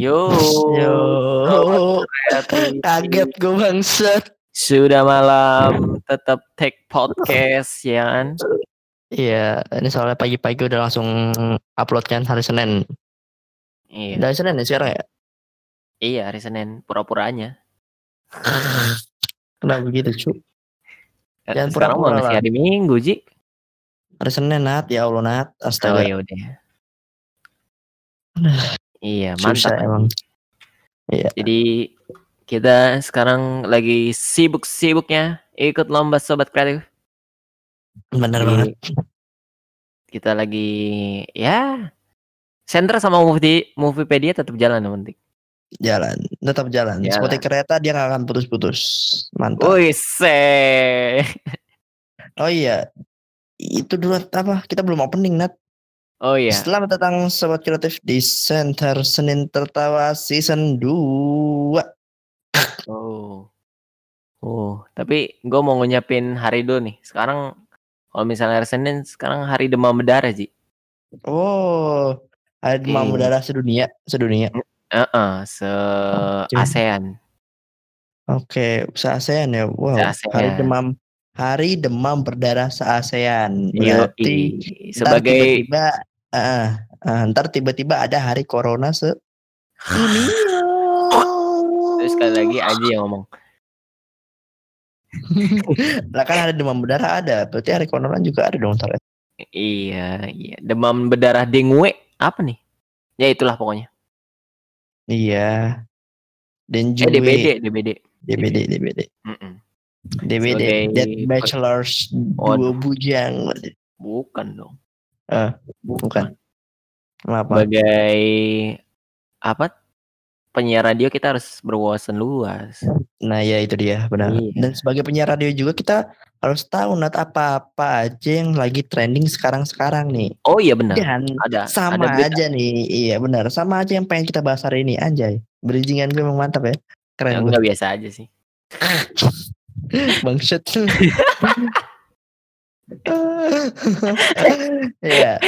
Yo. Yo. Kaget gue bangset. Sudah malam, tetap take podcast ya kan? Iya, ini soalnya pagi-pagi udah langsung upload kan hari Senin. Iya. Udah hari Senin ya sekarang ya? Iya, hari Senin pura-puranya. Kenapa begitu cu? Eh, Jangan Sekarang pura-pura masih lah. hari Minggu, Ji. Hari Senin Nat, ya Allah Nat. Oh Astaga. ya udah. Iya, Susah mantap. emang. Iya. Jadi kita sekarang lagi sibuk-sibuknya ikut lomba sobat kreatif. Jadi, banget. Kita lagi ya Center sama movie Moviepedia tetap jalan yang penting. Jalan, tetap jalan. Jalan. Seperti kereta dia nggak akan putus-putus. Mantap. Wih, se. Oh iya. Itu dulu apa? Kita belum opening Nat. Oh iya. Selamat datang Sobat Kreatif di Center Senin Tertawa Season 2. Oh. Oh, tapi gue mau ngucapin hari dulu nih. Sekarang kalau misalnya hari Senin, sekarang hari demam berdarah, Ji. Oh, ada demam berdarah sedunia, sedunia. Heeh, se Oke. ASEAN. Oke, se-ASEAN ya. Wow, Se-ASEAN. hari demam Hari demam berdarah se-ASEAN. Yoi. Berarti ntar sebagai tiba-tiba eh, eh, ntar tiba-tiba ada hari corona se dunia. terus sekali lagi Aji yang ngomong. lah kan hari demam berdarah ada, berarti hari corona juga ada dong ntar. ya. Iya, iya. Demam berdarah dengue apa nih? Ya itulah pokoknya. Iya. Dan Eh DBD, DBD. DBD, DBD. Mm-mm. DBD, Sebagai- Dead Bachelors dua Waduh. bujang. Bukan dong. Eh, bukan. Kenapa? Sebagai apa? Penyiar radio kita harus berwawasan luas. Nah ya itu dia benar. Iya. Dan sebagai penyiar radio juga kita harus tahu nat apa-apa aja yang lagi trending sekarang-sekarang nih. Oh iya benar. Dan Ada sama ada aja nih, iya benar. Sama aja yang pengen kita bahas hari ini, anjay. Bridgingan gue emang mantap ya. Ya, Keren gue. enggak biasa aja sih. Bangsat. Iya.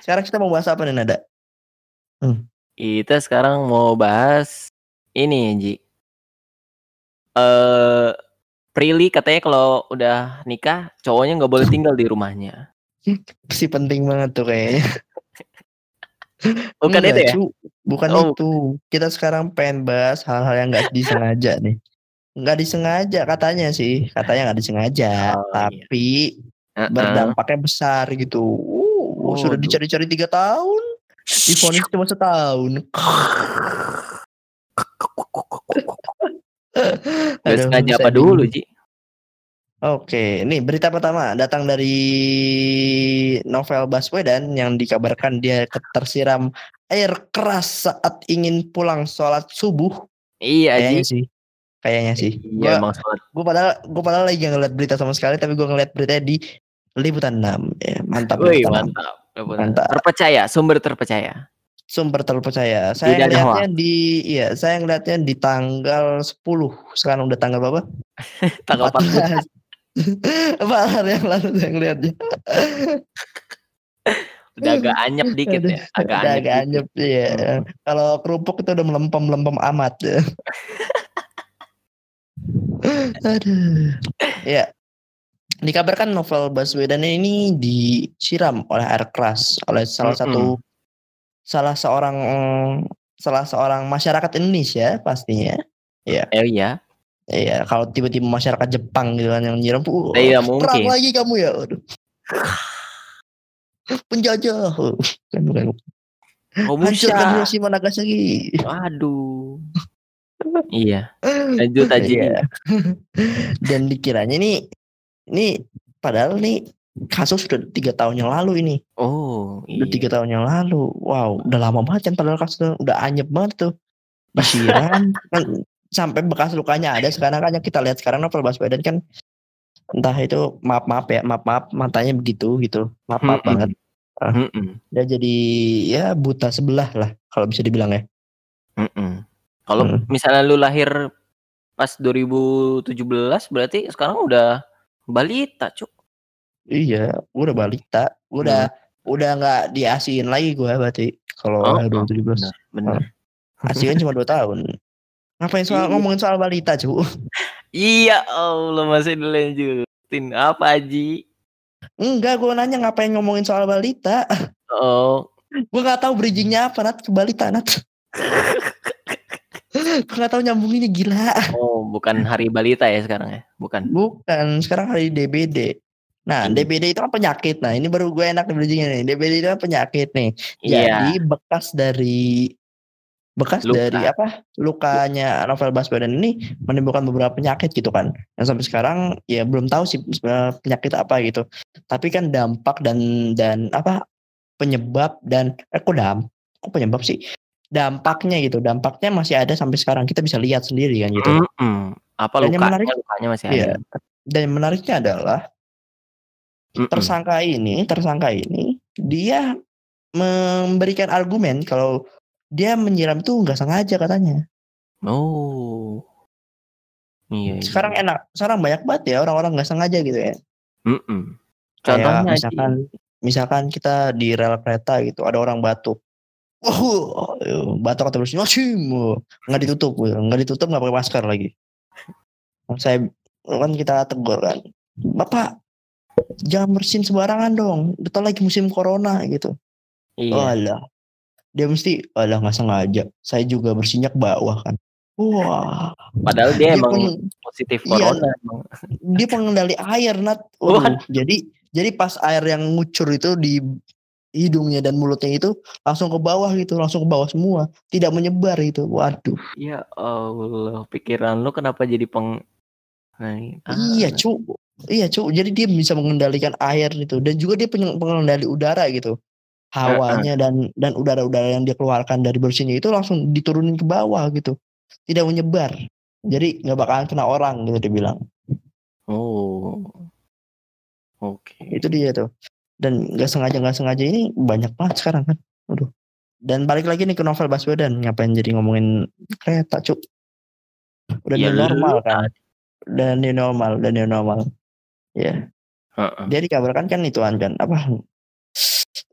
Sekarang kita mau bahas apa nih Nada? Kita sekarang mau bahas ini, Ji. Eh Prilly katanya kalau udah nikah cowoknya nggak boleh tinggal di rumahnya. Si penting banget tuh kayaknya. Bukan Enggak, itu ya? Cu. Bukan Oh. itu. Kita sekarang pengen bahas hal-hal yang nggak disengaja nih. Nggak disengaja katanya sih. Katanya nggak disengaja. Oh, iya. Berdampaknya besar gitu. Uh, sudah Waduh. dicari-cari tiga tahun. Difonis cuma setahun. Aduh, sengaja apa dulu. Ji? Oke, ini berita pertama datang dari Novel Baswedan yang dikabarkan dia tersiram air keras saat ingin pulang sholat subuh. Iya. Kayaknya sih. Kayaknya sih. Iya, emang sholat. gue padahal gue padahal lagi gak ngeliat berita sama sekali tapi gue ngeliat beritanya di liputan 6 ya, mantap Wih, Liputan 6. mantap. Mantap. Terpercaya, sumber terpercaya. sumber terpercaya saya Tidak ngeliatnya di iya saya ngeliatnya di tanggal 10 sekarang udah tanggal berapa Tanggal 14. 14 Empat hari yang lalu saya ngeliatnya Udah agak anyep dikit ya. Agak udah anyep. agak dikit. anyep iya kalau kerupuk itu udah melempem melempem amat ya. aduh ya dikabarkan novel Baswedan ini disiram oleh air keras oleh salah satu salah seorang salah seorang masyarakat Indonesia pastinya Eh iya. Iya, kalau tiba-tiba masyarakat Jepang gitu kan yang nyiram, uh, Tidak perang mungkin. lagi kamu ya, Aduh. penjajah, kan bukan, hancur kamu Komunisnya. Hiroshima Nagasaki. Waduh. iya. Lanjut aja. Iya. Dan dikiranya nih, ini padahal nih kasus sudah tiga tahun yang lalu ini, Oh, udah iya. tiga tahun yang lalu, wow, udah lama banget kan padahal kasusnya udah anyep banget tuh, disiram, kan sampai bekas lukanya ada sekarang kan yang kita lihat sekarang novel Baswedan kan entah itu maaf maaf ya maaf maaf matanya begitu gitu maaf maaf Mm-mm. banget Mm-mm. dia jadi ya buta sebelah lah kalau bisa dibilang ya Mm-mm. Kalau Mm. misalnya lu lahir pas 2017 berarti sekarang udah balita, Cuk. iya gua udah balita gua udah udah nggak diasihin lagi gua berarti kalau Oh, oh, 2017 Benar, benar. Asli kan cuma 2 tahun. Ngapain soal ngomongin soal balita, cu? Iya Allah masih dilanjutin. Apa Ji? Enggak, gue nanya ngapain ngomongin soal balita. Oh, Gue gak tahu bridgingnya apa, Nat, ke balita, Nat. gak tahu nyambunginnya gila. oh bukan hari balita ya sekarang ya? Bukan. Bukan, sekarang hari DBD. Nah, Hmm. DBD itu kan penyakit. Nah, ini baru gue enak bridgingnya nih. DBD itu kan penyakit nih. Iya. Jadi bekas dari bekas Luka. dari apa? Lukanya Novel Baswedan ini menimbulkan beberapa penyakit gitu kan. Yang sampai sekarang ya belum tahu sih sebenarnya penyakit apa gitu. Tapi kan dampak dan dan apa penyebab dan eh kok dam kok penyebab sih? Dampaknya gitu. Dampaknya masih ada sampai sekarang. Kita bisa lihat sendiri kan gitu. Mm-mm. Apa Dan yang lukanya? menarik- Lukanya masih Iya. ada. Dan yang menariknya adalah Mm-mm. tersangka ini, tersangka ini dia memberikan argumen kalau dia menyiram itu nggak sengaja katanya. Oh. Iya. iya. Sekarang enak, sekarang banyak banget ya orang-orang nggak sengaja gitu ya. Mm-mm. Kayak Contohnya Ji. misalkan, misalkan kita di rel kereta gitu, ada orang batuk. Oh, batuk atau bersin, nggak ditutup, nggak ditutup nggak pakai masker lagi. Saya kan kita tegur kan, bapak jangan bersin sembarangan dong, betul lagi musim corona gitu. Iya. Walah. Dia mesti walah nggak sengaja. Saya juga bersinnya ke bawah kan. Wah, Padahal dia dia, emang peng- positif Iya. corona emang. dia pengendali air nat. Waduh, jadi jadi pas air yang ngucur itu di hidungnya dan mulutnya itu langsung ke bawah gitu, langsung ke bawah semua, tidak menyebar itu. Waduh. Ya Allah, pikiran lu kenapa jadi peng Nah, ah, Iya, cu. Iya, cu. Jadi dia bisa mengendalikan air itu dan juga dia pengendali udara gitu. Hawanya dan dan udara-udara yang dia keluarkan dari bersihnya itu langsung diturunin ke bawah gitu. Tidak menyebar. Jadi nggak bakalan kena orang gitu dia bilang. Oh. Oke. Itu dia tuh. Dan nggak sengaja nggak sengaja ini banyak banget sekarang kan. Aduh. Dan balik lagi nih ke novel Baswedan ngapain jadi ngomongin kereta, cu. Udah Ya normal kan. Udah new normal, udah new normal. Ya. Heeh. dia dikabarkan kan itu kan apa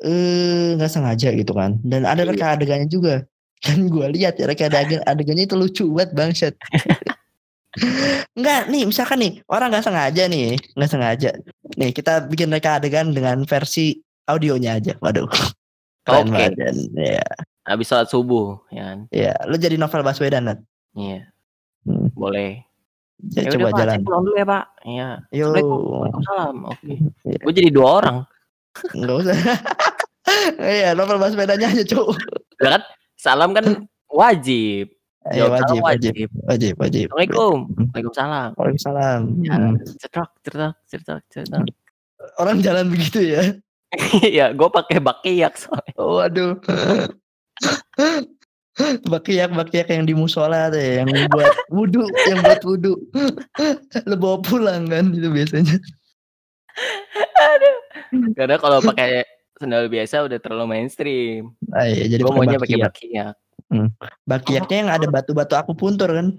eh nggak sengaja gitu kan dan ada Iya. reka adegannya juga kan gue lihat ya reka adegan adegannya itu lucu banget bangsat Enggak nih misalkan nih orang nggak sengaja nih nggak sengaja nih kita bikin reka adegan dengan versi audionya aja waduh keren Oke. banget kan ya Habis sholat subuh, ya kan? ya lu jadi novel Baswedan Nat. Iya. Hmm. Boleh. Ya, Ya coba udah, Pak, jalan saya pulang dulu ya, Pak. Iya. yo. Waalaikumsalam. Oke. Iya. Gue jadi dua orang. nggak usah iya novel Baswedannya aja cu Ya kan? Salam kan wajib. Jawab wajib, wajib, wajib, wajib. Assalamualaikum. Waalaikumsalam. Waalaikumsalam. Ya, cetak, cetak, cetak, cetak. Orang jalan begitu ya. Iya, gue pakai bakiak soalnya. Oh, waduh. bakiak bakiak yang di musola tuh ya, yang buat wudhu, yang buat wudhu. Lo bawa pulang kan itu biasanya. Aduh. Karena kalau pakai sendal biasa udah terlalu mainstream. Ah, iya, jadi Gue pakai maunya pakai bakiak. bakiak. Bakiaknya yang ada batu-batu aku puntur kan.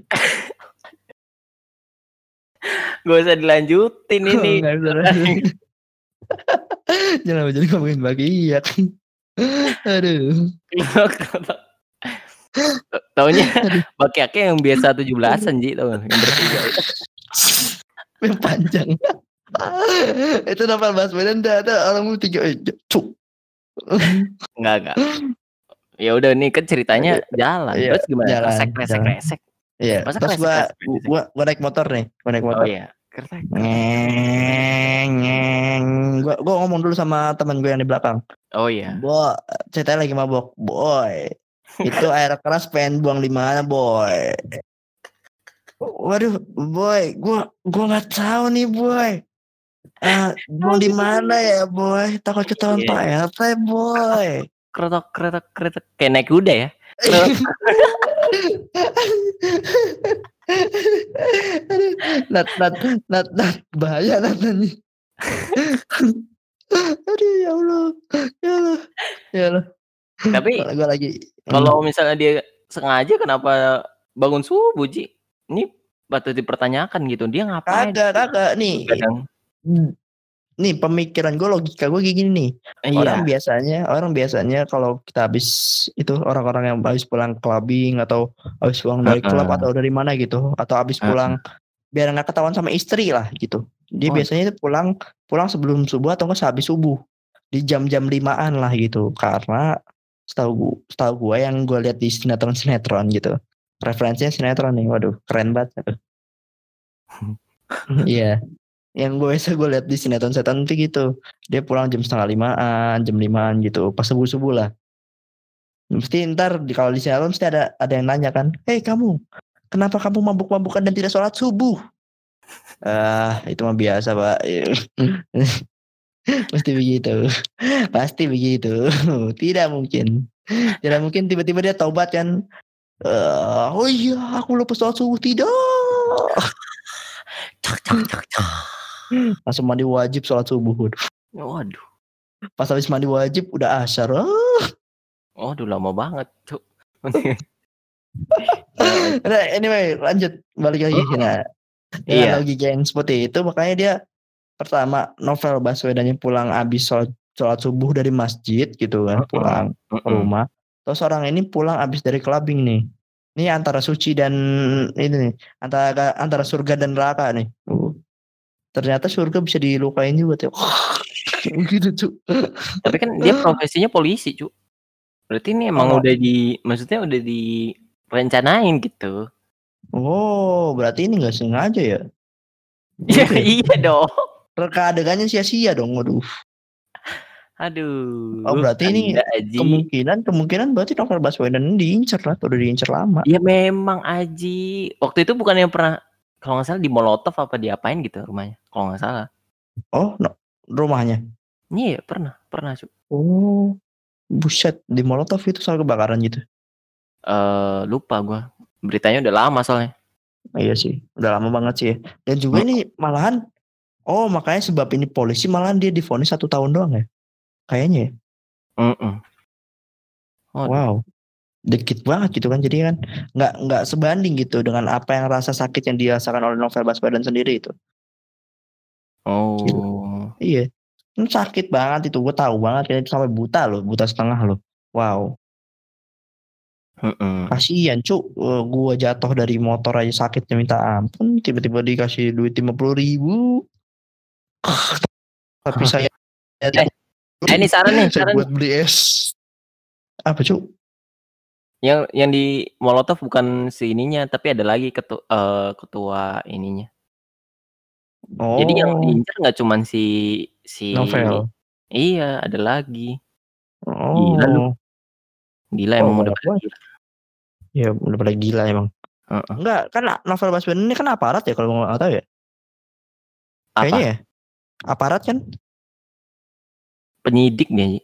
Gak usah dilanjutin ini. Jangan jadi ngomongin bakiak. Aduh. Taunya bakiaknya yang biasa 17-an Ji tau? Yang bertiga. Yang panjang. itu novel Baswedan dah ada orang tiga eh, cuk. Enggak, enggak. Ya udah nih kan ceritanya jalan. Iya, Terus gimana? jalan, Resek, resek, jalan. resek. Iya, Masa terus gua, gua gua naik motor nih, gua naik Oh motor. iya. Resek. Ngeng, ngeng. Gua gua ngomong dulu sama teman gue yang di belakang. Oh iya. Bo, ceritanya lagi mabok. Boy, itu air keras pengen buang di mana, boy? Waduh, boy, gua gua nggak tahu nih, boy. Ah, buang di mana ya, boy? Takut ketahuan Iya. Pak RT, boy. Kretok, kretok, kretok. Kayak naik kuda ya. Nat, nat, nat, nat, bahaya nat nanti. Aduh, ya Allah, ya Allah, ya Allah. Tapi Gue lagi. kalau misalnya dia sengaja kenapa bangun subuh Ji? Ini patut dipertanyakan gitu. Dia ngapain? kagak, kagak nih. Kadang. Nih pemikiran gue logika gue kayak gini nih. Orang Iya. biasanya orang biasanya kalau kita habis itu orang-orang yang habis pulang clubbing atau habis pulang dari klub Heeh. atau dari mana gitu atau habis pulang biar nggak ketahuan sama istri lah gitu. Dia Waduh. biasanya itu pulang pulang sebelum subuh atau enggak sehabis subuh. Di jam-jam limaan lah gitu. Karena setahu gu setahu gue yang gue lihat di sinetron-sinetron gitu. Referensinya sinetron nih. Waduh, keren banget. Iya. Yang gue biasa gue lihat di sinetron-sinetron itu gitu. Dia pulang jam setengah limaan, jam limaan gitu. Pas subuh-subuh lah. Mesti ntar di kalau di sinetron mesti ada ada yang nanya kan, "Hei kamu, kenapa kamu mabuk-mabukan dan tidak sholat subuh?" Ah, itu mah biasa, Pak. Pasti begitu. Pasti begitu. Tidak mungkin. Tidak mungkin tiba-tiba dia taubat kan. Eh, "Oh iya, aku lupa sholat subuh." Tidak. Cak cak cak cak. Langsung mandi wajib sholat subuh. Waduh. Pas habis mandi wajib udah asyar. Ah. Waduh lama banget, Cuk. Nah, anyway, lanjut balik lagi. Mhm. Nah, Iya. logika yang seperti itu makanya dia pertama Novel Baswedannya pulang habis sholat, sholat subuh dari masjid gitu kan, pulang ke Mhm. rumah. Terus orang ini pulang habis dari clubbing nih. Ini antara suci dan ini nih, antara antara surga dan neraka nih. Ternyata surga bisa dilukain juga tuh. gitu tuh. Tapi kan dia profesinya polisi, Cuk. Berarti ini emang Oh. udah di maksudnya udah direncanain gitu. Oh, berarti ini nggak sengaja ya? Iya, Gitu ya? iya dong. Reka adegannya sia-sia dong, waduh. Aduh. Oh, berarti ini Aji. Kemungkinan kemungkinan berarti Novel Baswedan diincer lah, atau udah diincer lama. Ya memang Aji. Waktu itu bukan yang pernah kalau nggak salah di Molotov apa diapain gitu rumahnya. Kalau nggak salah. Oh, no, rumahnya. Iya, pernah, pernah, Cuk. Oh, buset di Molotov itu soal kebakaran gitu. Eh, lupa gua. Beritanya udah lama soalnya. Iya sih, udah lama banget sih. ya. Dan juga ini malahan, oh makanya sebab ini polisi malahan dia difonis satu tahun doang ya, kayaknya. ya. Mhm. Waduh. Wow, dikit banget gitu kan. Jadi kan nggak nggak sebanding gitu dengan apa yang rasa sakit yang dirasakan oleh Novel Baswedan sendiri itu. Oh. Iya, Ini sakit banget itu. Gue tahu banget kan itu sampai buta loh, buta setengah loh. Wow. Mhm. Kasihan cuk, Eh, gua jatuh dari motor aja sakitnya minta ampun, tiba-tiba dikasih duit lima puluh ribu. Tapi saya Eh, Eh, ini saran nih, saya saran buat beli es. Apa cuk? Yang yang di Molotov bukan si ininya, tapi ada lagi ketua eh, ketua ininya. Oh, Jadi yang diincar nggak cuman si si novel. Iya, ada lagi. Oh, Gila lu. Gila Oh, emang udah banyak pada gila. ya udah pada gila emang. Heeh. Enggak, kan novel Baswedan ini kan aparat ya kalau nggak tahu ya. Apa? Kayaknya ya. Aparat kan? Penyidik dia.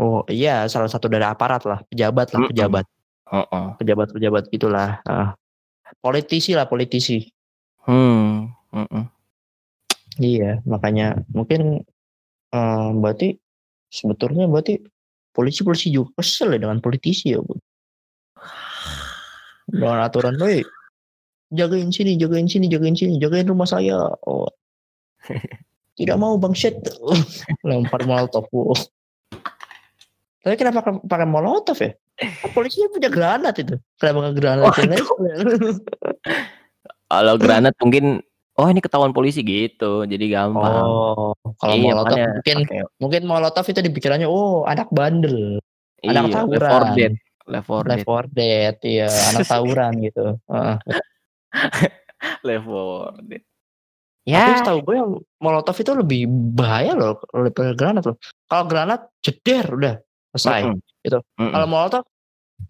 Oh iya, salah satu dari aparat lah, pejabat lah, pejabat, Heeh. pejabat-pejabat gitulah. Ah. Politisi lah, politisi. Hmm. heeh. Iya, makanya mungkin eh, berarti sebetulnya berarti polisi-polisi juga kesel ya dengan politisi ya, Bu. Dengan aturan, woi, jagain sini, jagain sini, jagain sini, jagain rumah saya. Oh. Tidak mau bang shit. Lempar molotov. Tapi kenapa pakai- molotov ya? Kan polisinya punya granat itu. Kenapa nggak granat? Kalau granat mungkin oh ini ketahuan polisi gitu. Jadi gampang. Oh, kalau Iya, molotov makanya mungkin pakai- mungkin molotov itu dipikirannya oh anak bandel, anak iya, Left tawuran. 4 Dead. Left 4 Left Dead. 4 Dead, iya anak tawuran gitu. Heeh. Left 4 Dead. Tapi Ya, setahu gue yang molotov itu lebih bahaya loh daripada granat loh. Kalau granat jeder udah selesai. Mm-mm. gitu. Mm-mm. Kalau molotov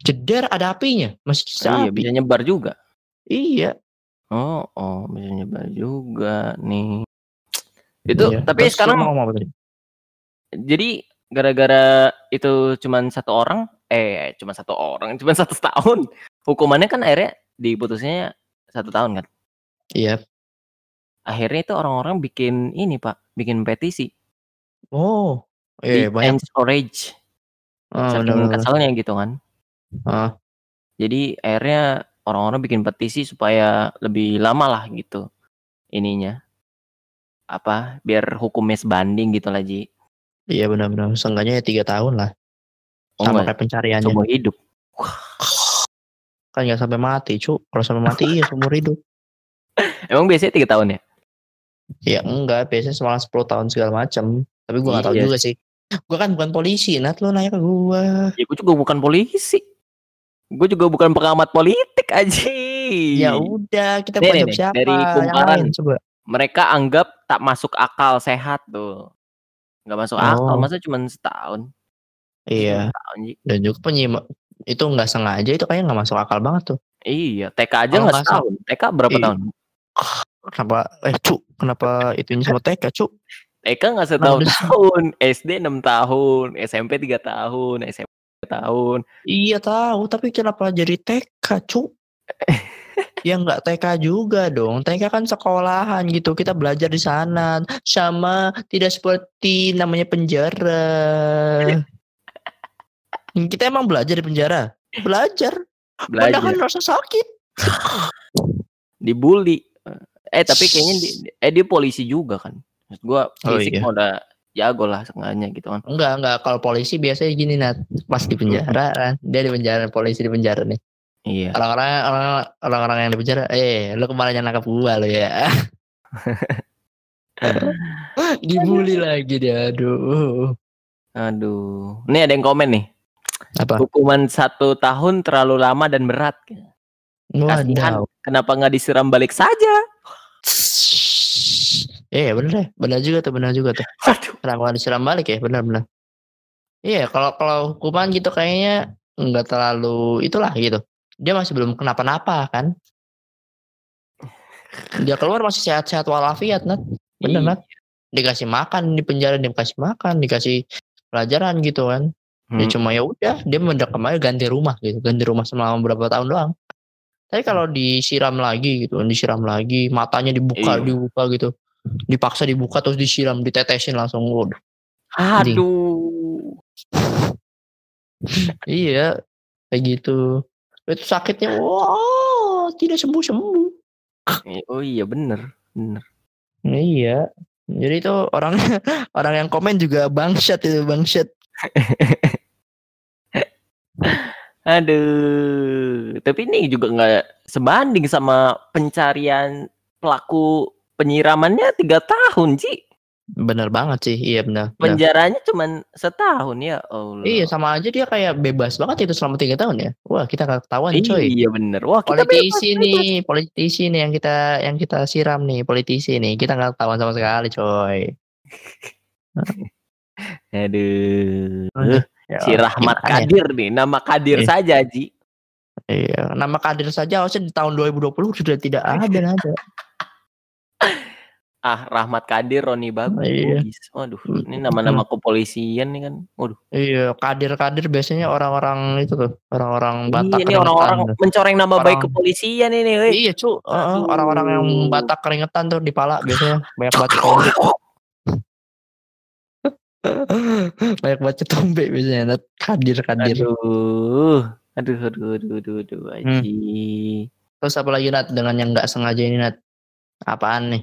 jeder ada apinya, masih bisa iya, api. bisa nyebar juga. Iya. Oh, oh, bisa nyebar juga nih. Itu iya. tapi Terus sekarang mau ngomong apa tadi? jadi gara-gara itu cuman satu orang, eh cuma satu orang, cuma satu tahun. Hukumannya kan akhirnya diputusnya satu tahun kan. Iya. Akhirnya itu orang-orang bikin ini pak, bikin petisi Oh, di iya banyak. Orange, Ah, saking benar-benar. keselnya gitu kan. Ah, Jadi akhirnya orang-orang bikin petisi supaya lebih lama lah gitu ininya apa biar hukumnya sebanding gitu lah Ji. Iya benar-benar. Seenggaknya ya tiga tahun lah. Oh, sama kayak pencariannya. seumur hidup. Kan nggak sampai mati, cu. Kalau sampai mati iya seumur hidup. Emang biasanya tiga tahun ya? Ya enggak, biasanya malah 10 tahun segala macam. Tapi gua nggak tahu Iya juga sih. Gua kan bukan polisi, Nat lo nanya ke gua. Ya gue juga bukan polisi. Gue juga bukan pengamat politik aja. Ya udah, kita Nih, nih, siapa. dari kumparan. lain, coba. Mereka anggap tak masuk akal sehat tuh. Nggak masuk akal, Oh. masa cuma setahun? Iya. Setahun. Dan juga penyimak itu nggak sengaja itu kayaknya nggak masuk akal banget tuh. Iya, TK aja nggak setahun. TK berapa Iya. tahun? Kenapa eh cu, kenapa itunya sama TK, cu? TK nggak setahun tahun, SD 6 tahun, SMP 3 tahun, SMP 3 tahun. Iya tahu, tapi kenapa jadi TK, cu? ya nggak TK juga dong. TK kan sekolahan gitu. Kita belajar di sana. Sama tidak seperti namanya penjara. Kita emang belajar di penjara. Belajar. Belajar, Padahal rasa sakit. dibully. Eh tapi kayaknya di, eh dia polisi juga kan. Maksud gua Oh, fisik iya. mah udah jago lah sengaja gitu kan. Enggak, enggak. Kalau polisi biasanya gini, Nat. Pas di penjara kan. Dia di penjara, polisi di penjara nih. Iya. Orang-orang orang- orang-orang yang di penjara, eh, lu kemarin yang nangkap gua lo ya. Dibully lagi dia, aduh. Aduh. Nih ada yang komen nih. Apa? Hukuman satu tahun terlalu lama dan berat. Kasihan. Kenapa nggak disiram balik saja? Iya bener deh, benar juga tuh, benar juga tuh. Aduh. Kenapa disiram balik ya, benar-benar. Iya, kalau kalau hukuman gitu kayaknya nggak terlalu itulah gitu. Dia masih belum kenapa-napa kan. Dia keluar masih sehat-sehat walafiat, Nat. Bener, Iya. Nat. Dikasih makan di penjara, dikasih makan, dikasih pelajaran gitu kan. Ya Hmm. cuma ya udah, dia mendekam aja ganti rumah gitu, ganti rumah selama beberapa tahun doang. Tapi kalau disiram lagi gitu, disiram lagi, matanya dibuka, Iya. dibuka gitu. Dipaksa dibuka terus disiram, ditetesin langsung. Waduh. Aduh. Iya, kayak gitu. Itu sakitnya, wow, tidak sembuh-sembuh. Eh, Oh iya bener. Bener. Iya. Jadi itu orang orang yang komen juga bangsat itu bangsat. Aduh. Tapi ini juga nggak sebanding sama pencarian pelaku penyiramannya tiga tahun sih. Bener banget sih, iya benar. benar. Penjaranya cuma setahun ya Allah. Iya sama aja dia kayak bebas banget itu selama tiga tahun ya. Wah kita nggak ketahuan coy. Iya bener. Wah kita politisi bebas, bebas. nih, politisi nih yang kita yang kita siram nih, politisi nih. Kita nggak ketahuan sama sekali, coy. Aduh. Aduh, Ya, Si Rahmat ya? Kadir nih, nama Kadir Iya. saja Ji. Iya, nama Kadir saja harusnya di tahun 2020 sudah tidak ada ada. Ah, Rahmat Kadir, Roni Bagus. Iya. Waduh, ini nama-nama kepolisian nih kan. Waduh. Iya, Kadir-Kadir biasanya orang-orang itu tuh, orang-orang Batak. Iya, ini orang-orang mencoreng nama baik Orang- kepolisian ini, weh. Iya, cu, Aduh. orang-orang yang Batak keringetan tuh di pala biasanya banyak banget tombe. banyak banget tombe biasanya. Kadir-Kadir. Aduh. Aduh, aduh, aduh, aduh, aduh, Hmm. Aji. Terus apa lagi Nat dengan yang nggak sengaja ini Nat? Apaan nih?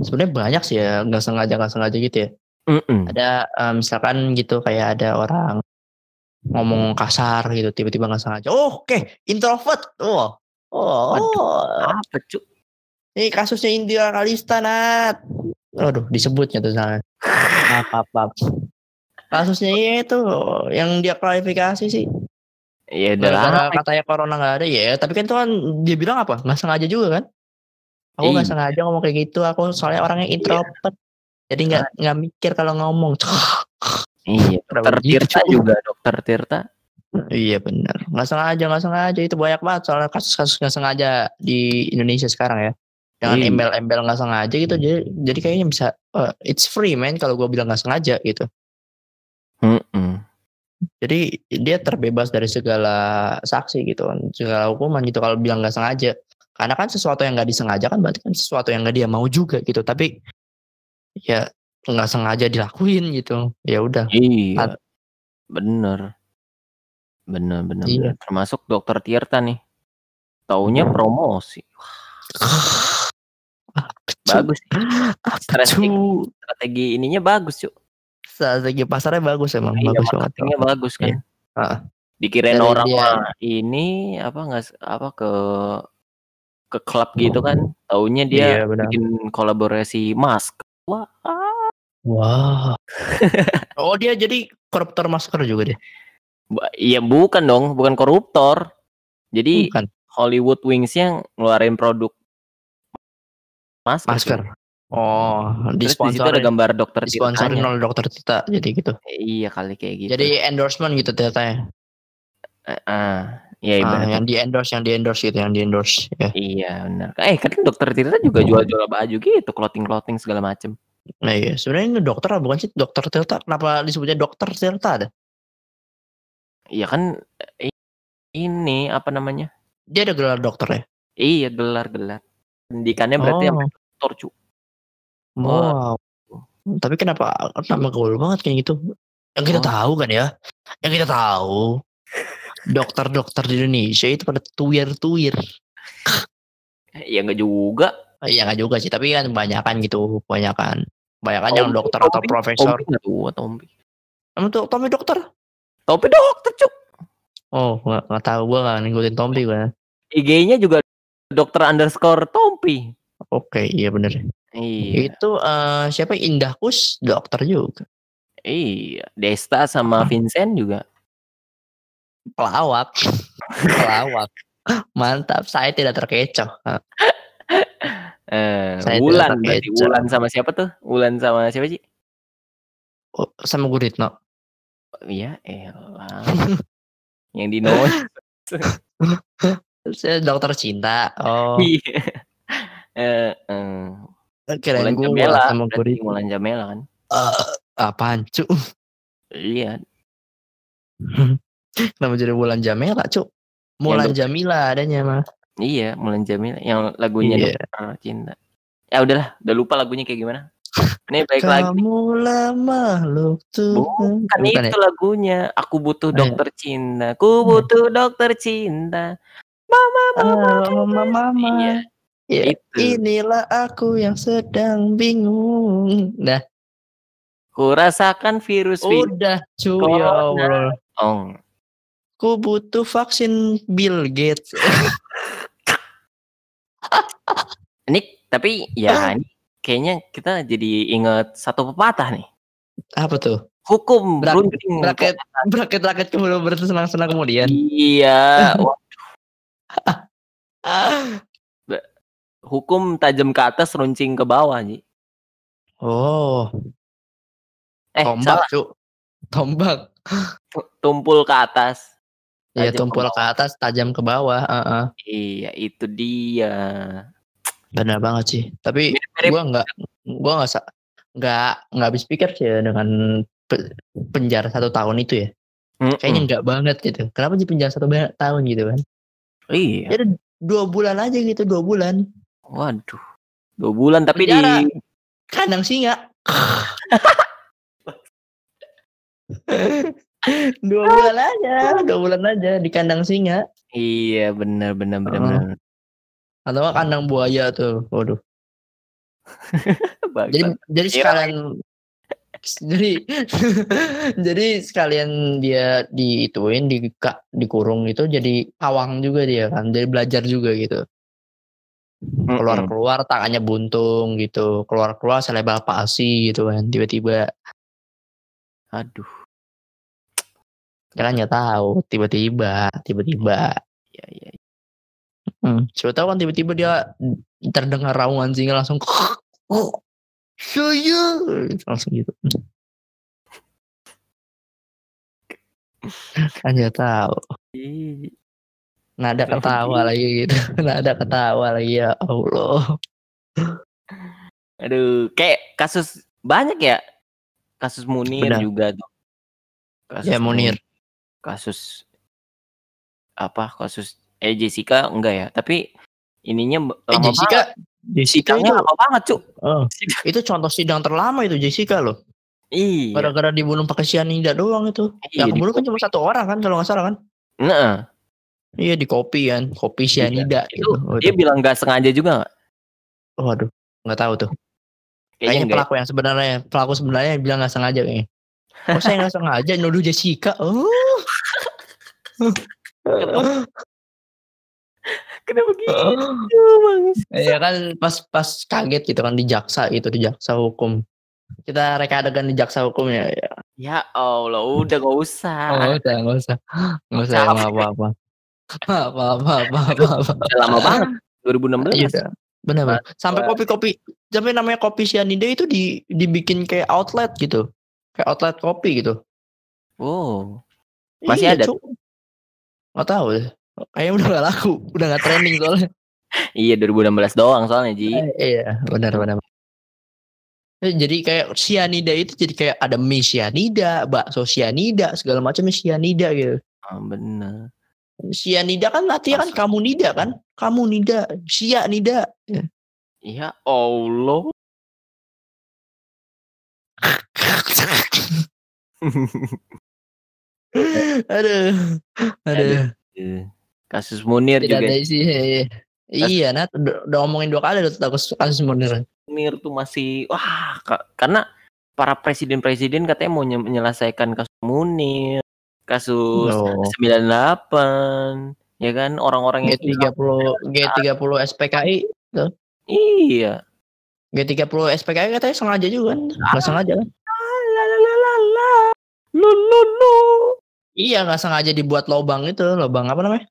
Sebenarnya banyak sih ya nggak sengaja nggak sengaja gitu ya. Mm-mm. Ada eh, misalkan gitu kayak ada orang ngomong kasar gitu tiba-tiba nggak sengaja. Oh, Oke, introvert. Oh, oh, Apa, Cuk? ini kasusnya Indira Kalista Nat. Aduh, disebutnya tuh sana. Apa apa. Kasusnya itu yang dia klarifikasi sih. Ya udah katanya corona nggak ada ya. Tapi kan itu kan dia bilang apa? Nggak sengaja juga kan? Aku nggak Iya. sengaja ngomong kayak gitu. Aku soalnya orangnya introvert. Jadi nggak nggak mikir kalau ngomong. Iya, dokter Tirta juga, dokter Tirta. iya benar. Nggak sengaja nggak sengaja itu banyak banget soalnya kasus-kasus nggak sengaja di Indonesia sekarang ya. Dengan Iya. embel-embel nggak sengaja gitu. Jadi jadi kayaknya bisa. eh, it's free man kalau gue bilang nggak sengaja gitu. Mm-mm. Jadi dia terbebas dari segala saksi gitu kan, segala hukuman gitu kalau bilang nggak sengaja. Karena kan sesuatu yang nggak disengaja kan berarti kan sesuatu yang nggak dia mau juga gitu. Tapi ya nggak sengaja dilakuin gitu. Ya udah. Iya. Bener. Bener, bener, Iya. bener. Termasuk dokter Tirta nih. Taunya promosi. Bagus Strategi, strategi ininya bagus, Cuk. Strategi pasarnya bagus emang, Iya, bagus banget. bagus kan. Iya. Heeh. Dikirain Dari orang dia- ini apa nggak apa ke ke klub gitu kan. Taunya dia Iya, benar. bikin kolaborasi mask. Wah, Wah. oh dia jadi koruptor masker juga deh. ba- iya bukan dong, bukan koruptor. Jadi Bukan Hollywood Wings yang ngeluarin produk masker. masker. Oh, di situ ada gambar dokter disponsorin Tirtanya. oleh dokter Tita jadi gitu. Iya kali kayak gitu. Jadi endorsement gitu ternyata Eh, ah, iya Ah, yang di endorse, yang di endorse gitu, yang di endorse. Ya. Iya benar. Eh kan dokter Tirta juga jual-jual baju gitu, clothing-clothing segala macem. Nah iya, sebenarnya ini dokter bukan sih dokter Tirta? Kenapa disebutnya dokter Tirta ada? Iya kan eh, ini apa namanya? Dia ada gelar dokter ya? Iya gelar-gelar. Pendidikannya berarti Oh. dokter cu. Wow. Tapi kenapa nama gaul banget kayak gitu? Yang kita Oh. tahu kan ya, yang kita tahu dokter-dokter di Indonesia itu pada tuir-tuir. Ya enggak juga. Iya nggak juga sih, tapi kan kebanyakan gitu, kebanyakan. Kebanyakan yang Tompi, dokter atau Tompi, profesor. Tompi tua Tompi. Emang tuh Tommy dokter? Tompi dokter cu. Oh, nggak nggak tahu gua nggak ngikutin Tommy gua. IG-nya juga dokter underscore Tompi. Oke, iya bener. Iya. Itu eh, siapa Indah Kus dokter juga. Iya. Desta sama Vincent juga. Pelawak. Pelawak. Mantap, saya tidak terkecoh. Eh, Saya Wulan berarti. Wulan sama siapa tuh? Wulan sama siapa sih? Oh, sama Guritno. Iya, elah. yang di noise. Saya dokter cinta. Oh, Iya. Eh, eh, kirain gua Jamela, sama Guritno. Mulan Jamela kan? Eh, apaan, cu? Iya, Nama jadi Mulan Jamela, cu. Mulan dokter. Jamila adanya mah. iya Mulan Jamila yang lagunya Iya. Dokter Cinta. Ya udahlah, udah lupa lagunya kayak gimana. Ini baik lagi. Kamu lama lu tuh. Bukan Bukan itu lagunya. Aku butuh Oh, iya. dokter cinta. Ku butuh dokter cinta. Mama, mama. Ah, mama, mama. Iya, Ya, itu. inilah aku yang sedang bingung. Nah, Ku rasakan virus udah cu Corona. ya Allah. Oh, Ku butuh vaksin Bill Gates. ini tapi ya ini kayaknya kita jadi inget satu pepatah nih. Apa tuh? Hukum berunding. Bracket bracket rakyat kemudian bersenang-senang kemudian. Iya, Ah. hukum tajam ke atas runcing ke bawah, Ji. Oh, Eh, tombak salah. cu. Tombak. Tu- Tumpul ke atas. Ya Tajam ke tumpul ke atas, tajam ke bawah. Heeh. Iya, itu dia. Benar banget sih. Tapi gua nggak gua nggak nggak nggak habis pikir sih ya dengan pe- penjara satu tahun itu ya. Mm-mm. Kayaknya nggak banget gitu. Kenapa sih penjara satu tahun gitu kan? Iya. Ya udah dua bulan aja gitu, dua bulan. Waduh. Dua bulan tapi Penjara. di Kandang singa. dua bulan aja, dua bulan aja di kandang singa. Iya, benar benar benar Oh. benar. Atau kandang buaya tuh. Waduh. Jadi jadi Iya. sekalian jadi jadi sekalian dia diituin di dikurung itu jadi pawang juga dia kan. Jadi belajar juga gitu. Mm-mm. Keluar-keluar tangannya buntung gitu. Keluar-keluar selebar palsi gitu kan. Tiba-tiba Aduh. Kita kan nggak tahu. Tiba-tiba, tiba-tiba. Iya, iya. Hmm. Siapa tahu kan tiba-tiba dia terdengar raungan singa langsung oh saya langsung gitu. kan nggak tahu. Ih, Nada ketawa lagi gitu. Nada ketawa lagi ya Allah. Aduh, kayak kasus banyak ya. Kasus Munir Benar. juga tuh. Kasus Ya, Munir. Kasus apa? Kasus eh Jessica enggak ya, tapi ininya Eh Jessica, banget. Jessica itu, lama banget, Cuk. oh, itu contoh sidang terlama itu Jessica loh. Iya. Gara-gara dibunuh pakai cyanida doang itu. Iya, Yang kebunuh kan cuma satu orang kan kalau nggak salah kan? Nah, Iya di kopi kan, kopi cyanida itu gitu. Dia bilang nggak sengaja juga nggak? Waduh. nggak tahu tuh. Kayaknya ya? pelaku yang sebenarnya, pelaku sebenarnya bilang nggak sengaja kayaknya. Oh saya nggak sengaja nuduh Jessica. Oh. Kenapa gitu, Bang? Iya kan pas pas kaget gitu kan di jaksa gitu di jaksa hukum. Kita reka adegan di jaksa hukum ya. ya. Ya Allah, udah gak usah. Oh, udah nggak usah. Nggak usah Capek. apa apa apa. Apa apa apa apa apa. Udah lama banget. 2016. Iya udah. Benar benar. Sampai kopi-kopi sampai namanya kopi sianida itu di dibikin kayak outlet gitu. Kayak outlet kopi gitu. Oh. Masih ada? Nggak tahu deh. Kayaknya udah gak laku, udah gak trending soalnya. Iya 2016 doang soalnya Ji. Eh, iya, benar benar. Eh, Jadi kayak sianida itu jadi kayak ada mie sianida, bakso sianida, segala macam sianida gitu. Ah, bener. Sianida kan artinya kan kamu nida kan? Kamu nida, sia nida. Ya Allah. aduh, aduh. Eh, Kasus Munir Tidak juga. ada isi. Iya, Nat, udah, ngomongin dua kali udah kasus kasus Munir. Munir tuh masih wah ka- karena para presiden-presiden katanya mau nye- menyelesaikan kasus Munir, kasus Oh. 98, ya kan orang-orang yang G30 G30 SPKI, Iya. G30 SPKI katanya sengaja juga kan? Nggak sengaja kan? Lalalala. Lu lu lu. Iya nggak sengaja dibuat lobang itu, lobang apa namanya?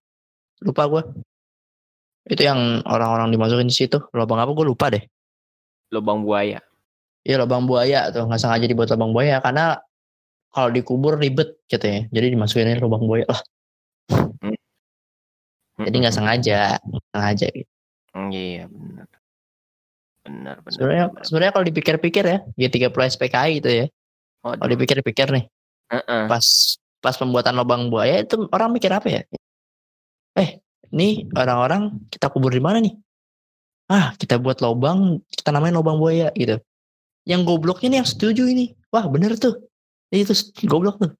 Lupa gue. Itu yang orang-orang dimasukin di situ. Lobang apa gue lupa deh. Lubang buaya. Iya lobang buaya tuh nggak sengaja dibuat lobang buaya karena kalau dikubur ribet katanya. Jadi dimasukin lobang buaya lah. Jadi nggak sengaja, sengaja. Gitu. Mm, Iya benar. Benar benar. Sebenarnya benar. sebenarnya kalau dipikir-pikir ya, G30 SPKI itu ya. Kalau Waduh. dipikir-pikir nih, Heeh. pas pas pembuatan lobang buaya itu orang mikir apa ya? Eh, nih orang-orang kita kubur di mana nih? Ah, kita buat lobang, kita namain lobang buaya gitu. Yang gobloknya nih yang setuju ini. Wah, bener tuh. Itu s- goblok tuh.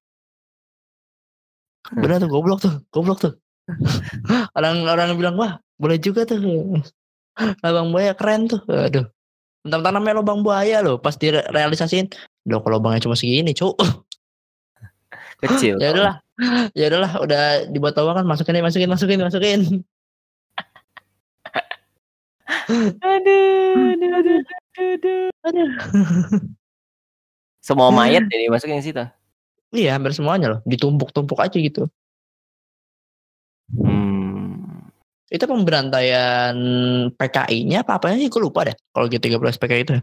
Bener tuh, goblok tuh, goblok tuh. Orang-orang bilang, wah, boleh juga tuh. Lobang buaya keren tuh. Aduh. Tentang namanya lobang buaya loh, pas direalisasiin, loh kalau lobangnya cuma segini, cuk. Kecil. ya udahlah ya udahlah udah dibuat tawa kan masukin masukin masukin masukin Aduh, aduh, aduh, aduh, aduh. Semua mayat jadi masukin situ. iya hampir semuanya loh ditumpuk-tumpuk aja gitu Hmm. itu pemberantaian PKI-nya apa apanya sih gue lupa deh kalau G30 PKI itu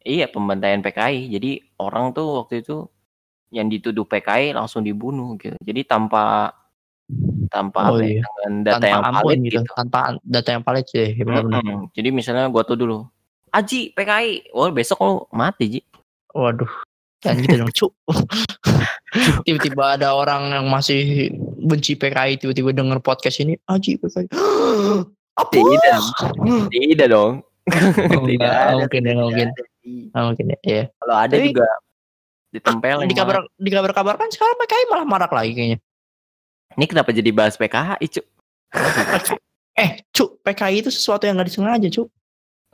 Iya, pembantaian PKI. Jadi orang tuh waktu itu yang dituduh PKI langsung dibunuh gitu. Jadi tanpa tanpa Oh, apa ya, iya. dengan data tanpa yang valid gitu gitu. tanpa data yang valid sih ya, benar-benar. Mm-mm. Jadi misalnya gua tuh dulu, Aji PKI, wah besok lu mati Ji. waduh jangan gitu dong cuk tiba-tiba ada orang yang masih benci PKI tiba-tiba denger podcast ini aji PKI apa Tidak, tidak dong. Oh, Tidak mungkin ya tidak mungkin Ji. Ah, mungkin ya iya. Kalau ada Tapi- juga ditempelin. di kabar di kabar kabar kan sekarang PKI malah marak lagi kayaknya. Ini kenapa jadi bahas PKI, Cuk? eh cuk PKI itu sesuatu yang nggak disengaja cuk.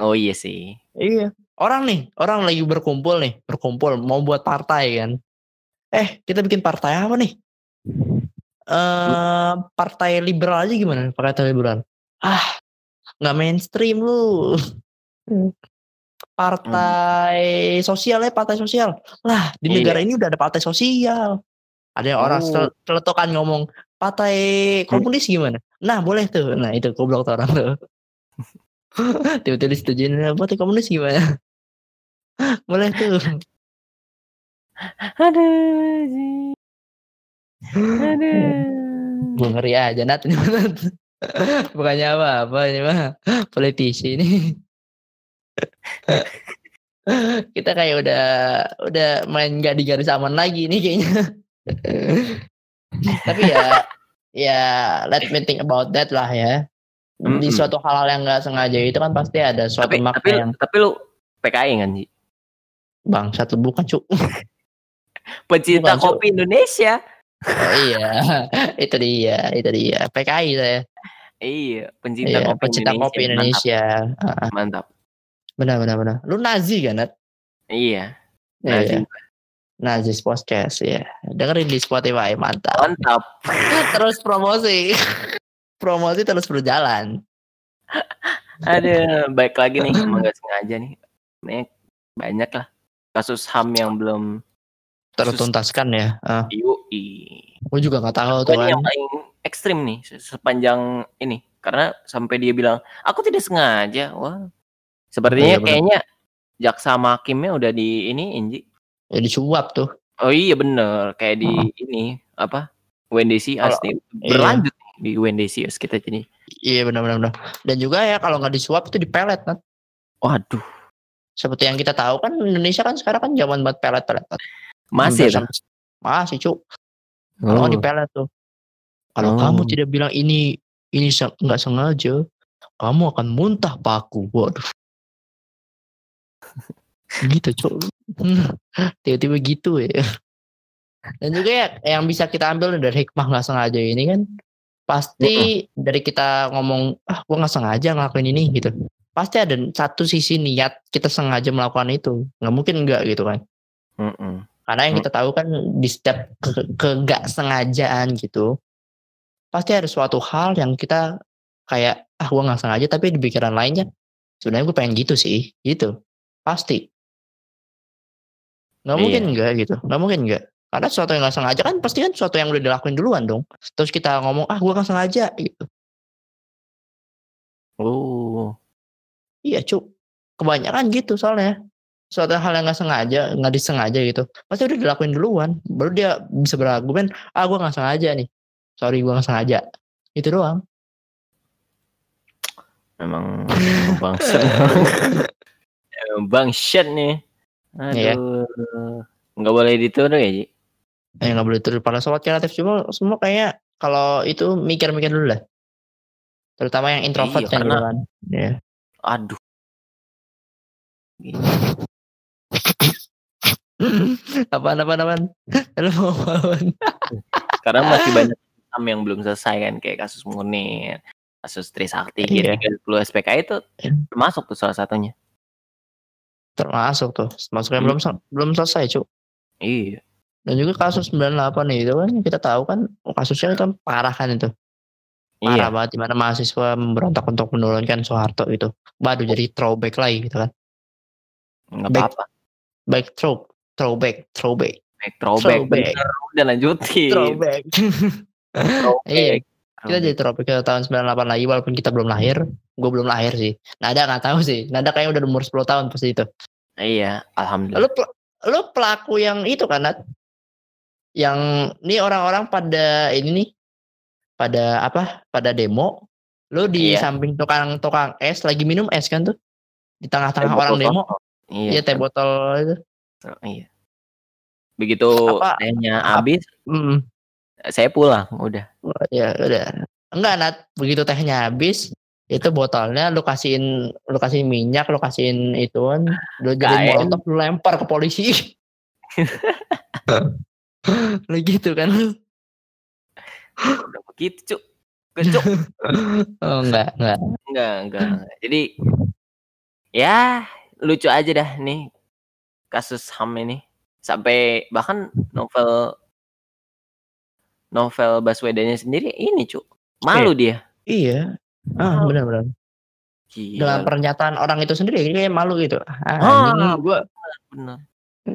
Oh iya sih. iya. Orang nih orang lagi berkumpul nih berkumpul mau buat partai kan. Eh kita bikin partai apa nih? Eh partai liberal aja gimana? Partai liberal. Ah nggak mainstream lu partai sosial ya partai sosial lah di Iya. negara ini udah ada partai sosial ada yang orang Oh. sel- celetokan ngomong partai komunis gimana nah boleh tuh nah itu goblok tuh orang tuh tiba-tiba disetujuin partai komunis gimana boleh tuh Aduh. Aduh. gue ngeri aja Nat. bukannya apa-apa ini mah politisi ini kita kayak udah udah main gak di garis aman lagi nih kayaknya tapi ya ya let me think about that lah ya di suatu hal yang nggak sengaja itu kan pasti ada suatu Tapi makna tapi yang tapi lu PKI kan, Ji? bangsat lu bukan cuk Pencinta Bukan, kopi Indonesia. Oh, iya itu dia itu dia PKI saya Iya, pencinta Iya, kopi pencinta Indonesia. kopi Indonesia. Mantap. Mantap. Benar benar benar. Lu Nazi kan, Nat? Iya. Iya. Nazi. Nazi Podcast ya. Dengerin di Spotify, mantap. Mantap. terus promosi. promosi terus berjalan. Ada baik lagi nih, emang gak sengaja nih. Nih banyak lah kasus HAM yang belum Tertuntaskan ya. Ah, yui. gue juga nggak tahu tuh Ini kan. yang paling ekstrim nih se- sepanjang ini karena sampai dia bilang aku tidak sengaja. Wah. Sepertinya Iya, benar. kayaknya jaksa sama hakimnya udah di ini Inji. Ya disuap tuh. Oh iya bener kayak di ini apa Kalau- asli iya. berlanjut nih di WNDC kita jadi. Iya benar benar benar. Dan juga ya kalau nggak disuap itu dipelet Nat. Waduh, Seperti yang kita tahu kan Indonesia kan sekarang kan zaman buat pelet-pelet. Masih sampai- Masih cuk. Kalau Oh. dipelet tuh. Kalau Oh. kamu tidak bilang ini ini nggak sengaja, kamu akan muntah paku. Waduh. Gitu cuk. Tiba-tiba gitu ya. Dan juga ya yang bisa kita ambil dari hikmah nggak sengaja ini kan pasti dari kita ngomong ah gua nggak sengaja ngelakuin ini gitu. Pasti ada satu sisi niat kita sengaja melakukan itu. Nggak mungkin enggak gitu kan. Mm-mm. Karena yang kita tahu kan di setiap ke, ke nggak sengajaan gitu, pasti ada suatu hal yang kita kayak ah gua nggak sengaja tapi di pikiran lainnya sebenarnya gue pengen gitu sih, gitu pasti. Nggak Iya. mungkin enggak gitu, nggak mungkin enggak. Karena sesuatu yang nggak sengaja kan pasti kan sesuatu yang udah dilakuin duluan dong. Terus kita ngomong ah gua nggak sengaja gitu. Oh. Iya cuk, kebanyakan gitu soalnya. Suatu hal yang nggak sengaja, nggak disengaja gitu, pasti udah dilakuin duluan. Baru dia bisa berargumen, ah gue nggak sengaja nih, sorry gue nggak sengaja. Itu doang. Emang bangsat. Emang bangsat Iya. Aduh. Nggak boleh dituduh ya, Ji? Eh nggak boleh turun para sobat kreatif cuma semua kayak kalau itu mikir-mikir dulu lah. Terutama yang introvert Iya, kan, karena- kan. Iya. Aduh. apaan apaan apaan? Lu mau apaan? Sekarang masih banyak yang belum selesai kan kayak kasus Munir, kasus Trisakti, Iya. G30 SPK itu termasuk tuh salah satunya. Termasuk tuh, masuk yang Hmm. belum belum selesai cuk. Iya. Dan juga kasus 98 itu kan kita tahu kan kasusnya kan parah kan itu. Parah Iya. banget di mana mahasiswa memberontak untuk menurunkan Soeharto itu. Baru jadi throwback lagi gitu kan. Nggak Back- apa-apa. Back throw, throwback, throwback, Back throwback. Throwback. Bener, udah lanjutin. throwback. Throwback. Iya, kita jadi throwback ke tahun 98 lagi walaupun kita belum lahir. Gue belum lahir sih. Nada nggak tahu sih. Nada kayaknya udah umur 10 tahun pasti itu. Iya, alhamdulillah. Lu lu pelaku yang itu kan Nat? Yang ini orang-orang pada ini nih pada apa? Pada demo. Lu di Iya. samping tukang-tukang es lagi minum es kan tuh? Di tengah-tengah orang botol demo. Iya, Iya, teh botol itu. Iya. Begitu Apa- tehnya habis, Mm, saya pulang udah. ya udah. Enggak Nat, begitu tehnya habis itu botolnya lu kasihin lu kasihin minyak, lu kasihin ituan, lu jadi molotov lu lempar ke polisi. lu gitu kan lu. Udah begitu, Cuk. Kecuk. Oh enggak, enggak. enggak, enggak. Jadi ya lucu aja dah nih kasus HAM ini. Sampai bahkan novel novel Baswedannya sendiri ini, Cuk. Malu dia. Iya. Ah, Oh. benar-benar. Gila. Dalam pernyataan orang itu sendiri kayak malu gitu. Ah, Ah, anjing, gua bener.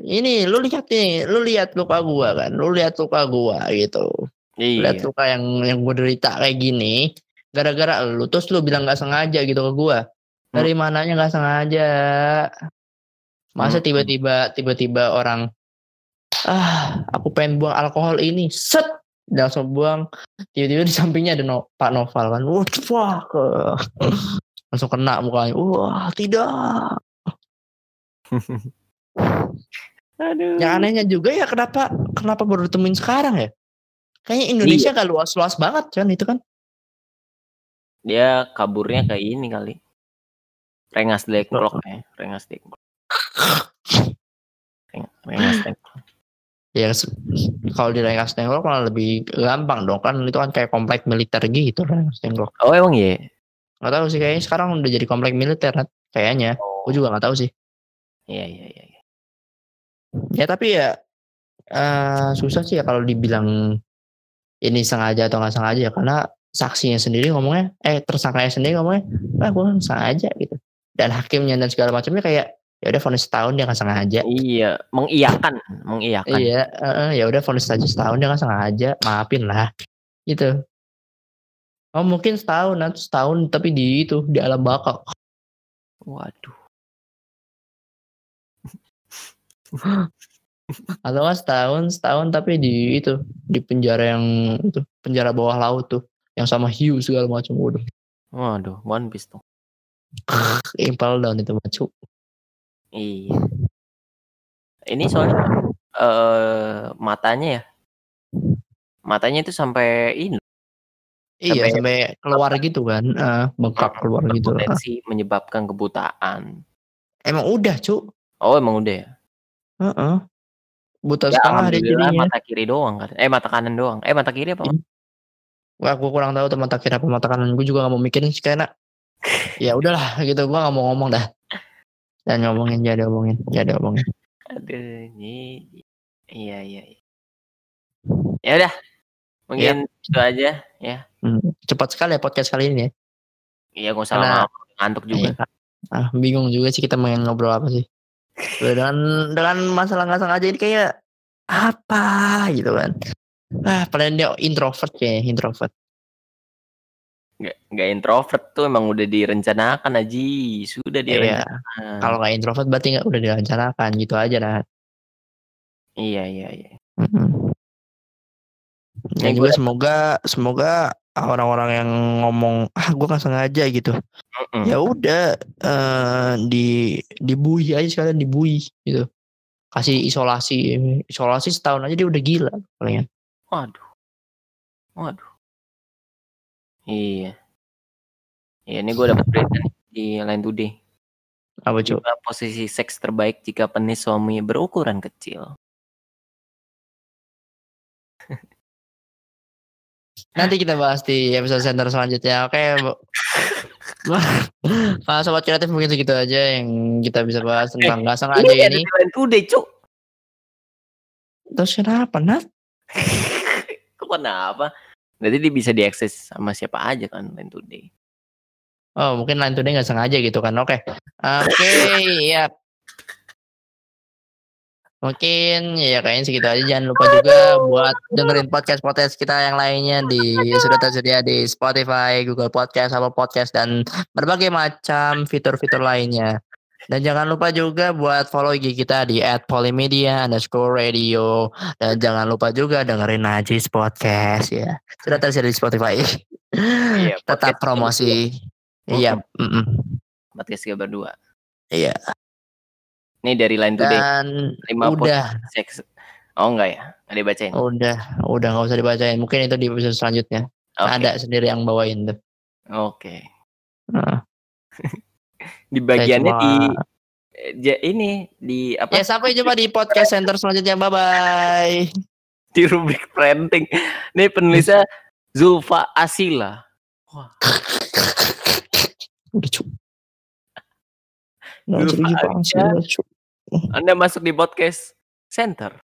ini lu lihat nih, lu lihat luka gua kan, lu lihat luka gua gitu. Lihat Iya. luka yang yang gua derita kayak gini, gara-gara lu terus lu bilang nggak sengaja gitu ke gua. Dari mananya nggak sengaja? Masa Hmm. tiba-tiba tiba-tiba orang ah, aku pengen buang alkohol ini, set langsung buang. Tiba-tiba di sampingnya ada no, Pak Noval kan. Wah, fuck. langsung kena mukanya. Wah, tidak. Aduh. Yang anehnya juga ya kenapa kenapa baru ditemuin sekarang ya? Kayaknya Indonesia Iya. gak luas-luas banget kan itu kan. Dia kaburnya kayak ini kali. Rengas Dengklok ya, Rengas Dengklok. Reng- Rengas Dengklok. Ya kalau di Rengas Dengklok malah lebih gampang dong kan itu kan kayak komplek militer gitu Rengas Dengklok. Oh emang iya. Nggak tahu sih kayaknya sekarang udah jadi komplek militer kayaknya. Oh, Gue juga nggak tahu sih. Iya iya iya. iya. Ya tapi ya eh susah sih ya kalau dibilang ini sengaja atau nggak sengaja ya karena saksinya sendiri ngomongnya eh tersangkanya sendiri ngomongnya ah gue sengaja gitu dan hakimnya dan segala macamnya kayak ya udah vonis setahun dia nggak sengaja Iya, mengiyakan, mengiyakan. iya eh, ya udah vonis aja setahun dia nggak sengaja maafin lah gitu oh mungkin setahun nanti setahun tapi di itu di alam baka Waduh. atau nggak setahun setahun tapi di itu di penjara yang itu penjara bawah laut tuh yang sama hiu segala macam udah Waduh, One Piece tuh. impel down itu macu Iya. Ini soalnya eh matanya ya. Matanya itu sampai ini iya Sampai- sampai keluar gitu kan eh, bengkak keluar gitu Ah, berpotensi menyebabkan kebutaan. emang udah cu Oh, emang udah ya? Heeh. buta Ya, setengah dia alhamdulillah jadinya mata kiri doang kan. Eh, mata kanan doang. Eh, mata kiri apa? Wah, gue kurang tahu teman tak kira apa mata kanan gue juga gak mau mikirin sih karena ya udahlah gitu gue gak mau ngomong dah dan ngomongin jadi ngomongin jadi ngomongin Aduh, ini iya iya. iya. Ya udah. Mungkin itu aja ya. Hmm, cepat sekali ya podcast kali ini ya Iya, gak usah Karena- lama ngantuk juga. Iya. ah, bingung juga sih kita pengen ngobrol apa sih dengan dengan masalah nggak sengaja ini kayak apa gitu kan ah paling dia introvert kayak introvert Nggak, nggak introvert tuh emang udah direncanakan Aji. Sudah Iya, direncanakan. kalau nggak introvert berarti nggak udah direncanakan gitu aja nah Iya, iya, iya. Mm-mm. Yang Dan juga gue- semoga semoga orang-orang yang ngomong ah gue nggak sengaja gitu ya udah eh, di dibui aja sekalian dibui gitu kasih isolasi isolasi setahun aja dia udah gila kalian Waduh. Waduh. Iya. Iya, ini gue dapat berita nih di Line Today. apa Juga posisi seks terbaik jika penis suami berukuran kecil. nanti kita bahas di episode center selanjutnya oke Bu. Nah, sobat kreatif mungkin segitu aja yang kita bisa bahas tentang nggak sengaja Ini Line Today, Cuk. terus kenapa Nat kenapa? Berarti dia bisa diakses sama siapa aja kan Line Today. Oh mungkin lain today nggak sengaja gitu kan. Oke. Oke ya. Mungkin ya kayaknya segitu aja. Jangan lupa juga buat dengerin podcast-podcast kita yang lainnya di sudah tersedia di Spotify, Google Podcast, Apple Podcast dan berbagai macam fitur-fitur lainnya. Dan jangan lupa juga buat follow IG kita di @polymedia underscore radio dan jangan lupa juga dengerin Najis Podcast ya. Sudah tersedia di Spotify. Iya, Tetap promosi. Iya. mm-mm. Podcast kita berdua. Iya. Ini dari Line Today. Dan udah, Seks. Oh enggak ya? Nggak dibacain. udah, udah nggak usah dibacain. Mungkin itu di episode selanjutnya. Oke. Ada sendiri yang bawain tuh. Oke. Nah, Di bagiannya cuma- di ja- ini di apa? Ya sampai jumpa di podcast center selanjutnya. Bye bye. Di rubrik printing. Nih penulisnya Zulfa Asila. Udah cu. Nggak Lupa usah dipanggil, aja. cu. Anda masuk di podcast center.